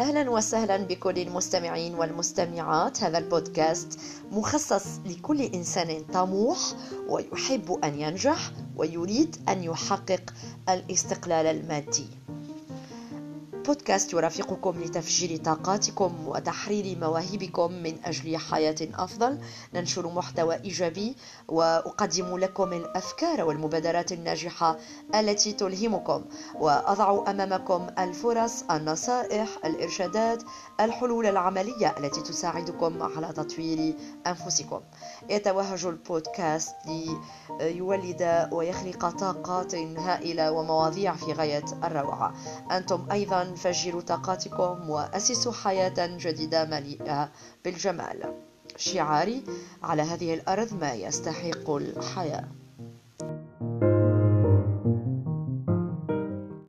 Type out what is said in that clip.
أهلا وسهلا بكل المستمعين والمستمعات. هذا البودكاست مخصص لكل إنسان طموح ويحب أن ينجح ويريد أن يحقق الاستقلال المادي. بودكاست يرافقكم لتفجير طاقاتكم وتحرير مواهبكم من أجل حياة أفضل. ننشر محتوى إيجابي وأقدم لكم الأفكار والمبادرات الناجحة التي تلهمكم. وأضع أمامكم الفرص النصائح الإرشادات الحلول العملية التي تساعدكم على تطوير أنفسكم. يتوهج البودكاست ليولد ويخلق طاقات هائلة ومواضيع في غاية الروعة. أنتم أيضا انفجروا طاقاتكم وأسسوا حياة جديدة مليئة بالجمال. شعاري على هذه الأرض ما يستحق الحياة.